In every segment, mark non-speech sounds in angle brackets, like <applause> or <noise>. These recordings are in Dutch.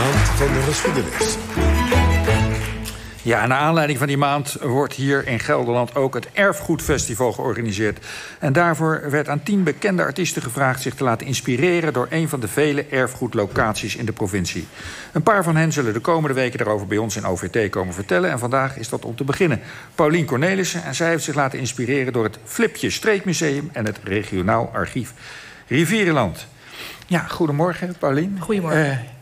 Maand van de geschiedenis. Ja, naar aanleiding van die maand wordt hier in Gelderland ook het Erfgoedfestival georganiseerd. En daarvoor werd aan tien bekende artiesten gevraagd zich te laten inspireren door een van de vele erfgoedlocaties in de provincie. Een paar van hen zullen de komende weken daarover bij ons in OVT komen vertellen. En vandaag is dat om te beginnen. Paulien Cornelissen en zij heeft zich laten inspireren door het Flipje Streekmuseum en het regionaal archief Rivierenland. Ja, goedemorgen, Paulien. Goedemorgen. Uh,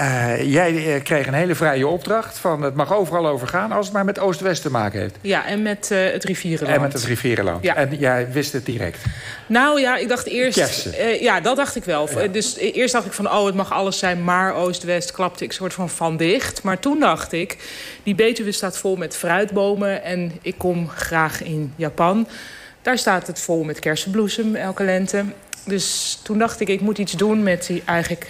uh, jij uh, kreeg een hele vrije opdracht van het mag overal over gaan... als het maar met Oost-West te maken heeft. Ja, en met uh, het rivierenland. En met het rivierenland. Ja. En jij wist het direct. Nou ja, ik dacht eerst... ja, dat dacht ik wel. Ja. Dus eerst dacht ik van, oh, het mag alles zijn... maar Oost-West klapte ik soort van van dicht. Maar toen dacht ik, die Betuwe staat vol met fruitbomen... en ik kom graag in Japan. Daar staat het vol met kersenbloesem elke lente. Dus toen dacht ik, ik moet iets doen met die eigenlijk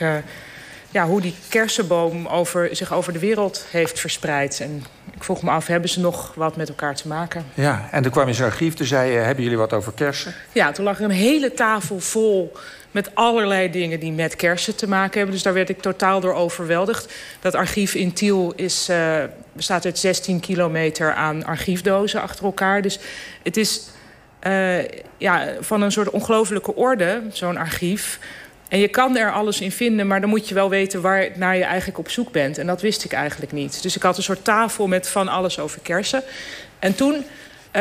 ja, hoe die kersenboom over, zich over de wereld heeft verspreid. En ik vroeg me af, hebben ze nog wat met elkaar te maken? Ja, en toen kwam je zo'n archief, toen zei je, hebben jullie wat over kersen? Ja, toen lag er een hele tafel vol met allerlei dingen die met kersen te maken hebben. Dus daar werd ik totaal door overweldigd. Dat archief in Tiel is, uh, bestaat uit 16 kilometer aan archiefdozen achter elkaar. Dus het is uh, ja, van een soort ongelofelijke orde, zo'n archief... En je kan er alles in vinden, maar dan moet je wel weten waar naar je eigenlijk op zoek bent. En dat wist ik eigenlijk niet. Dus ik had een soort tafel met van alles over kersen. En toen uh,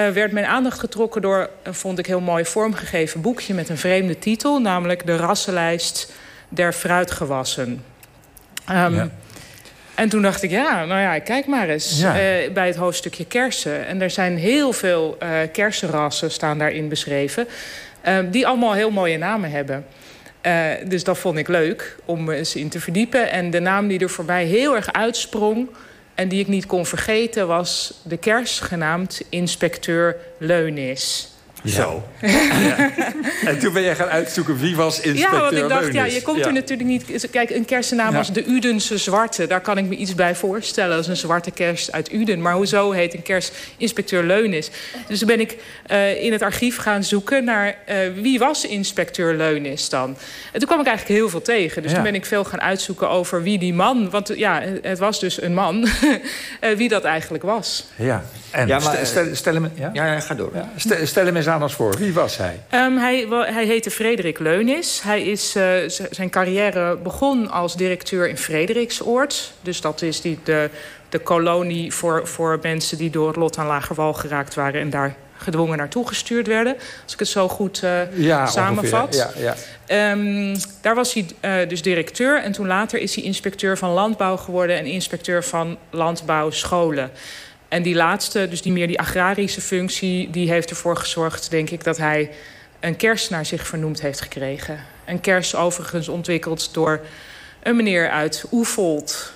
werd mijn aandacht getrokken door een, vond ik heel mooi vormgegeven boekje met een vreemde titel, namelijk de rassenlijst der fruitgewassen. Um, ja. En toen dacht ik, ja, nou ja, kijk maar eens ja. uh, bij het hoofdstukje kersen. En er zijn heel veel uh, kersenrassen staan daarin beschreven, uh, die allemaal heel mooie namen hebben. Uh, dus dat vond ik leuk om eens in te verdiepen. En de naam die er voor mij heel erg uitsprong... en die ik niet kon vergeten was de kers genaamd Inspecteur Leunis. Zo. Ja. <laughs> En toen ben jij gaan uitzoeken wie was inspecteur Ja, want ik dacht, ja, je komt ja. er natuurlijk niet... Kijk, een kersennaam als de Udense Zwarte. Daar kan ik me iets bij voorstellen. Dat is een zwarte kers uit Uden. Maar hoezo heet een kers inspecteur Leunis? Dus toen ben ik uh, in het archief gaan zoeken naar... Uh, wie was inspecteur Leunis dan? En toen kwam ik eigenlijk heel veel tegen. Dus ja. toen ben ik veel gaan uitzoeken over wie die man... want ja, het was dus een man... uh, <laughs> wie dat eigenlijk was. Ja, en ja, maar, stel, stel, hem... Ja, ja, ga door. Ja, stel, stel hem eens aan als voor. Wie was hij? Um, hij, hij heette Frederik Leunis. Hij is, uh, zijn carrière begon als directeur in Frederiksoord. Dus dat is die, de, de kolonie voor, voor mensen die door het lot aan Lagerwal geraakt waren... en daar gedwongen naartoe gestuurd werden. Als ik het zo goed uh, ja, samenvat. Ja, ja. Um, daar was hij uh, dus directeur. En toen later is hij inspecteur van landbouw geworden... en inspecteur van landbouwscholen. En die laatste, dus die meer die agrarische functie... die heeft ervoor gezorgd, denk ik, dat hij een kers naar zich vernoemd heeft gekregen. Een kers overigens ontwikkeld door een meneer uit Oevold.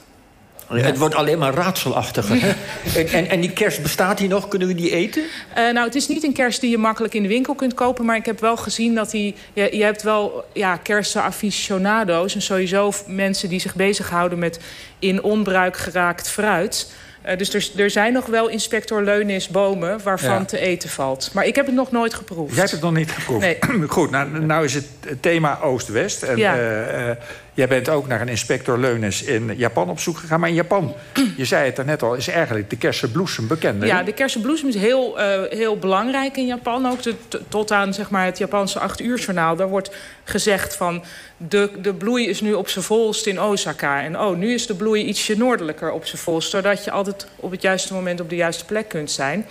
Ja. Het wordt alleen maar raadselachtiger. Hè? <laughs> en, en, die kers, bestaat die nog? Kunnen we die eten? Uh, nou, het is niet een kers die je makkelijk in de winkel kunt kopen... maar ik heb wel gezien dat die... Je, je hebt wel ja, kersen aficionado's... en sowieso mensen die zich bezighouden met in onbruik geraakt fruit... Uh, dus er, er, zijn nog wel inspector Leunis bomen waarvan ja. te eten valt. Maar ik heb het nog nooit geproefd. Jij hebt het nog niet geproefd? Nee. <clears throat> Goed, nou, nou is het thema Oost-West. En ja. uh, uh, jij bent ook naar een inspector Leunis in Japan op zoek gegaan. Maar in Japan, je zei het daarnet al, is eigenlijk de kersenbloesem bekend. Ja, de kersenbloesem is heel, heel belangrijk in Japan. Ook de, tot aan zeg maar, het Japanse acht uur journaal. Daar wordt gezegd van... De, de bloei is nu op zijn volst in Osaka. En oh, nu is de bloei ietsje noordelijker op zijn volst... zodat je altijd op het juiste moment op de juiste plek kunt zijn.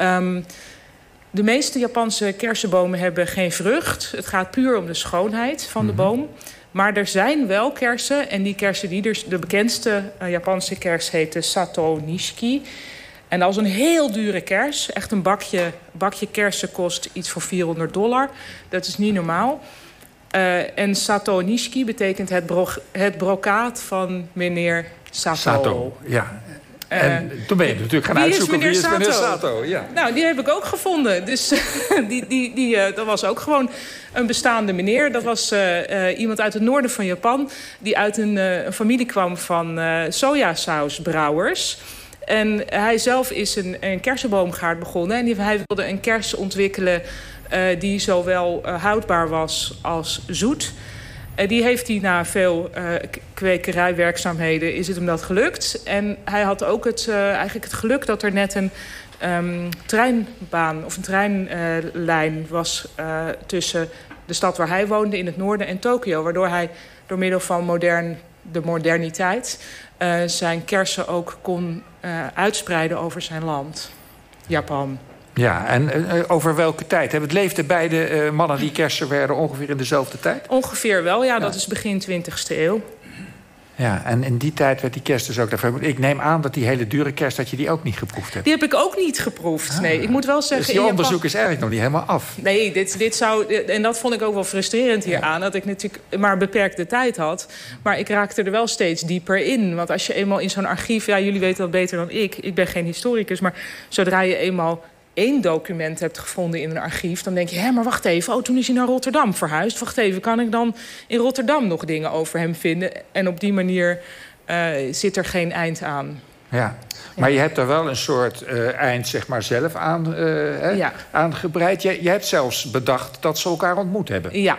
Um, de meeste Japanse kersenbomen hebben geen vrucht. Het gaat puur om de schoonheid van de boom. Maar er zijn wel kersen. En die kersen die er, de bekendste uh, Japanse kers heet de Sato Nishiki. En dat is een heel dure kers. Echt een bakje, bakje kersen kost iets voor 400 dollar. Dat is niet normaal. Uh, en Sato Nishiki betekent het, bro het brokaat van meneer Sato. Sato, ja. En uh, toen ben je natuurlijk gaan uitzoeken wie is meneer, wie is meneer Sato. Ja. Nou, die heb ik ook gevonden. Dus <laughs> die, die, die, uh, dat was ook gewoon een bestaande meneer. Dat was uh, iemand uit het noorden van Japan... die uit een, een familie kwam van sojasausbrouwers... En hij zelf is een, een kersenboomgaard begonnen. En die, hij wilde een kers ontwikkelen uh, die zowel uh, houdbaar was als zoet. Uh, die heeft hij na veel uh, kwekerijwerkzaamheden is het hem dat gelukt. En hij had ook het, uh, eigenlijk het geluk dat er net een um, treinbaan of een treinlijn was tussen de stad waar hij woonde in het noorden en Tokio. Waardoor hij door middel van modern, de moderniteit zijn kersen ook kon uitspreiden over zijn land, Japan. Ja, en uh, over welke tijd? Het leefden beide uh, mannen die kersen werden ongeveer in dezelfde tijd? Ongeveer wel, ja. Dat is begin 20e eeuw. Ja, en in die tijd werd die kerst dus ook daarvoor. Ik neem aan dat die hele dure kerst, dat je die ook niet geproefd hebt. Die heb ik ook niet geproefd, ah. nee. Ik moet wel zeggen... Dus je onderzoek is eigenlijk nog niet helemaal af. Nee, dit, dit zou... En dat vond ik ook wel frustrerend hieraan. Ja. Dat ik natuurlijk maar beperkte tijd had. Maar ik raakte er wel steeds dieper in. Want als je eenmaal in zo'n archief... Ja, jullie weten dat beter dan ik. Ik ben geen historicus. Maar zodra je eenmaal één document hebt gevonden in een archief... dan denk je, hé, maar wacht even, oh, toen is hij naar Rotterdam verhuisd. Wacht even, kan ik dan in Rotterdam nog dingen over hem vinden? En op die manier uh, zit er geen eind aan. Ja, maar je hebt er wel een soort uh, eind zeg maar, zelf aan, uh, ja. aangebreid. Je, je hebt zelfs bedacht dat ze elkaar ontmoet hebben. Ja,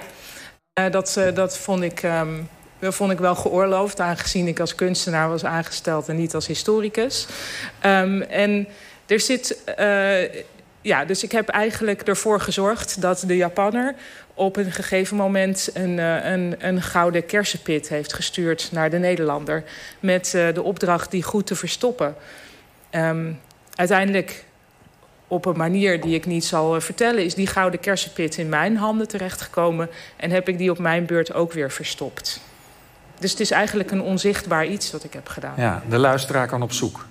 dat, dat vond ik... Um, dat vond ik wel geoorloofd, aangezien ik als kunstenaar was aangesteld en niet als historicus. Um, en er zit... Uh, ja, dus ik heb eigenlijk ervoor gezorgd dat de Japanner op een gegeven moment een, uh, een, een gouden kersenpit heeft gestuurd naar de Nederlander. Met uh, de opdracht die goed te verstoppen. Um, uiteindelijk op een manier die ik niet zal vertellen... is die gouden kersenpit in mijn handen terechtgekomen... en heb ik die op mijn beurt ook weer verstopt. Dus het is eigenlijk een onzichtbaar iets wat ik heb gedaan. Ja, de luisteraar kan op zoek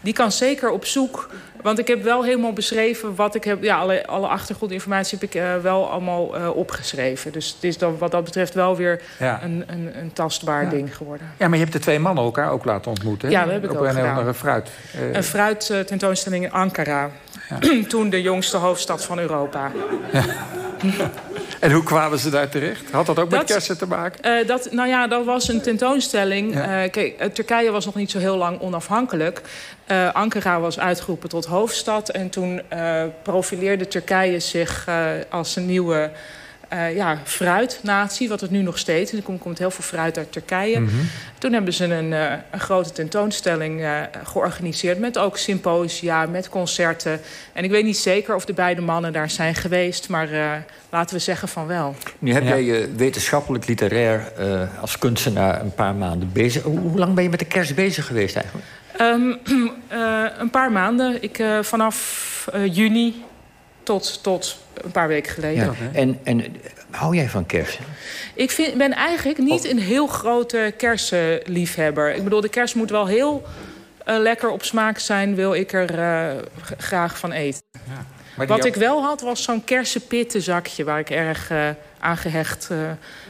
die kan zeker op zoek. Want ik heb wel helemaal beschreven wat ik heb. Ja, alle, alle achtergrondinformatie heb ik uh, wel allemaal uh, opgeschreven. Dus het is dan wat dat betreft wel weer ja. een, een, een, tastbaar ja. ding geworden. Ja, maar je hebt de twee mannen elkaar ook laten ontmoeten. Ja, dat heb ik Op ook een. Een fruit. Uh... Een fruit tentoonstelling in Ankara. <clears throat> Toen de jongste hoofdstad van Europa. <laughs> En hoe kwamen ze daar terecht? Had dat ook dat, met kersen te maken? Uh, dat, nou ja, dat was een tentoonstelling. Ja. Uh, kijk, Turkije was nog niet zo heel lang onafhankelijk. Uh, Ankara was uitgeroepen tot hoofdstad. En toen profileerde Turkije zich als een nieuwe uh, ja, fruitnatie, wat het nu nog steeds is. Er komt, komt heel veel fruit uit Turkije. Mm -hmm. Toen hebben ze een, uh, een grote tentoonstelling uh, georganiseerd... met ook symposia, met concerten. En ik weet niet zeker of de beide mannen daar zijn geweest... maar laten we zeggen van wel. Nu heb ja. jij je wetenschappelijk literair als kunstenaar een paar maanden bezig. Hoe, hoe, lang ben je met de kerst bezig geweest eigenlijk? Um, <clears throat> een paar maanden. Ik, vanaf juni tot, tot een paar weken geleden. Ja. En, en hou jij van kersen? Ik vind, ben eigenlijk niet een heel grote kersenliefhebber. Ik bedoel, de kers moet wel heel uh, lekker op smaak zijn... wil ik er uh, graag van eten. Ja. Wat ik wel had, was zo'n kersenpittenzakje... waar ik erg uh, aan gehecht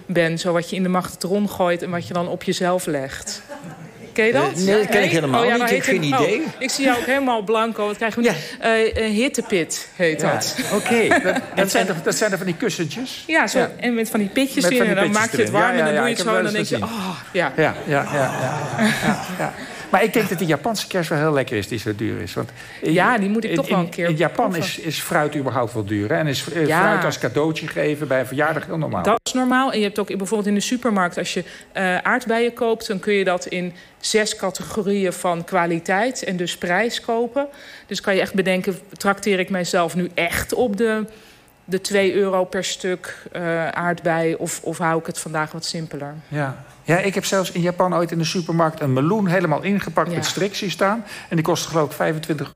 ben. Zo wat je in de magnetron gooit en wat je dan op jezelf legt. Ken je dat? Uh, nee, dat ken ik helemaal oh, ja, niet. Ik heb geen een, idee. Oh, ik zie jou ook helemaal blanco. Wat krijgen we ja. uh, hittepit heet ja. dat. Oké, okay. dat, <laughs> dat, zijn er, dat zijn er van die kussentjes? Ja, zo, en met van die pitjes erin. En dan maak je het warm en dan doe je het zo. En dan denk je, oh, ja. Ja, ja, ja. ja, <laughs> Maar ik denk dat de Japanse kerst wel heel lekker is, die zo duur is. Want ja, die moet ik toch wel een keer In Japan is, is fruit überhaupt wel duur. Hè? En is ja. fruit als cadeautje geven bij een verjaardag heel normaal. Dat is normaal. En je hebt ook bijvoorbeeld in de supermarkt... als je uh, aardbeien koopt, dan kun je dat in zes categorieën van kwaliteit en dus prijs kopen. Dus kan je echt bedenken, trakteer ik mijzelf nu echt op de, de 2 euro per stuk uh, aardbei... Of, of hou ik het vandaag wat simpeler? Ja. Ja, ik heb zelfs in Japan ooit in de supermarkt een meloen helemaal ingepakt ja. met strictie staan. En die kostte geloof ik 25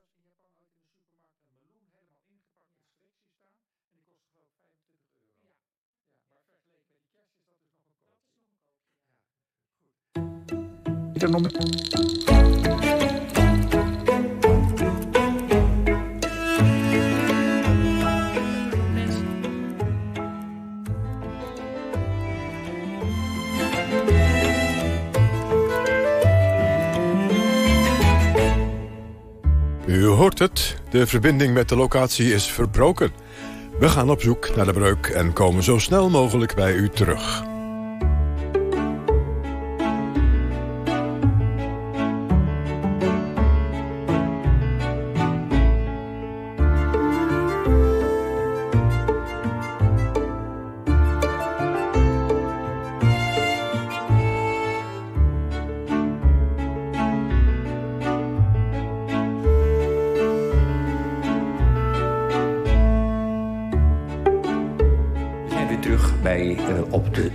er U hoort het, de verbinding met de locatie is verbroken. We gaan op zoek naar de breuk en komen zo snel mogelijk bij u terug.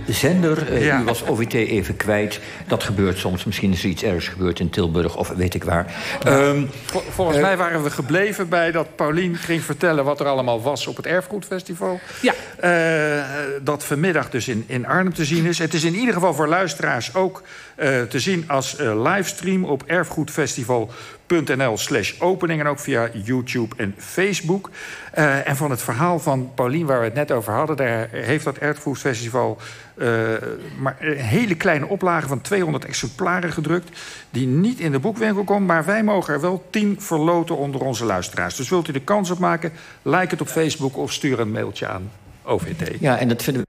Op de zender. U was OVT even kwijt. Dat gebeurt soms. Misschien is er iets ergs gebeurd in Tilburg of weet ik waar. Ehm, volgens mij waren we gebleven bij dat Paulien ging vertellen... wat er allemaal was op het Erfgoedfestival. Ja. dat vanmiddag dus in, in Arnhem te zien is. Het is in ieder geval voor luisteraars ook te zien als livestream op erfgoedfestival.nl slash opening. En ook via YouTube en Facebook. en van het verhaal van Paulien, waar we het net over hadden... daar heeft dat Erfgoedfestival uh, maar een hele kleine oplage van 200 exemplaren gedrukt... die niet in de boekwinkel komt, maar wij mogen er wel 10 verloten onder onze luisteraars. Dus wilt u de kans op maken, like het op Facebook of stuur een mailtje aan OVT. Ja, en dat vinden we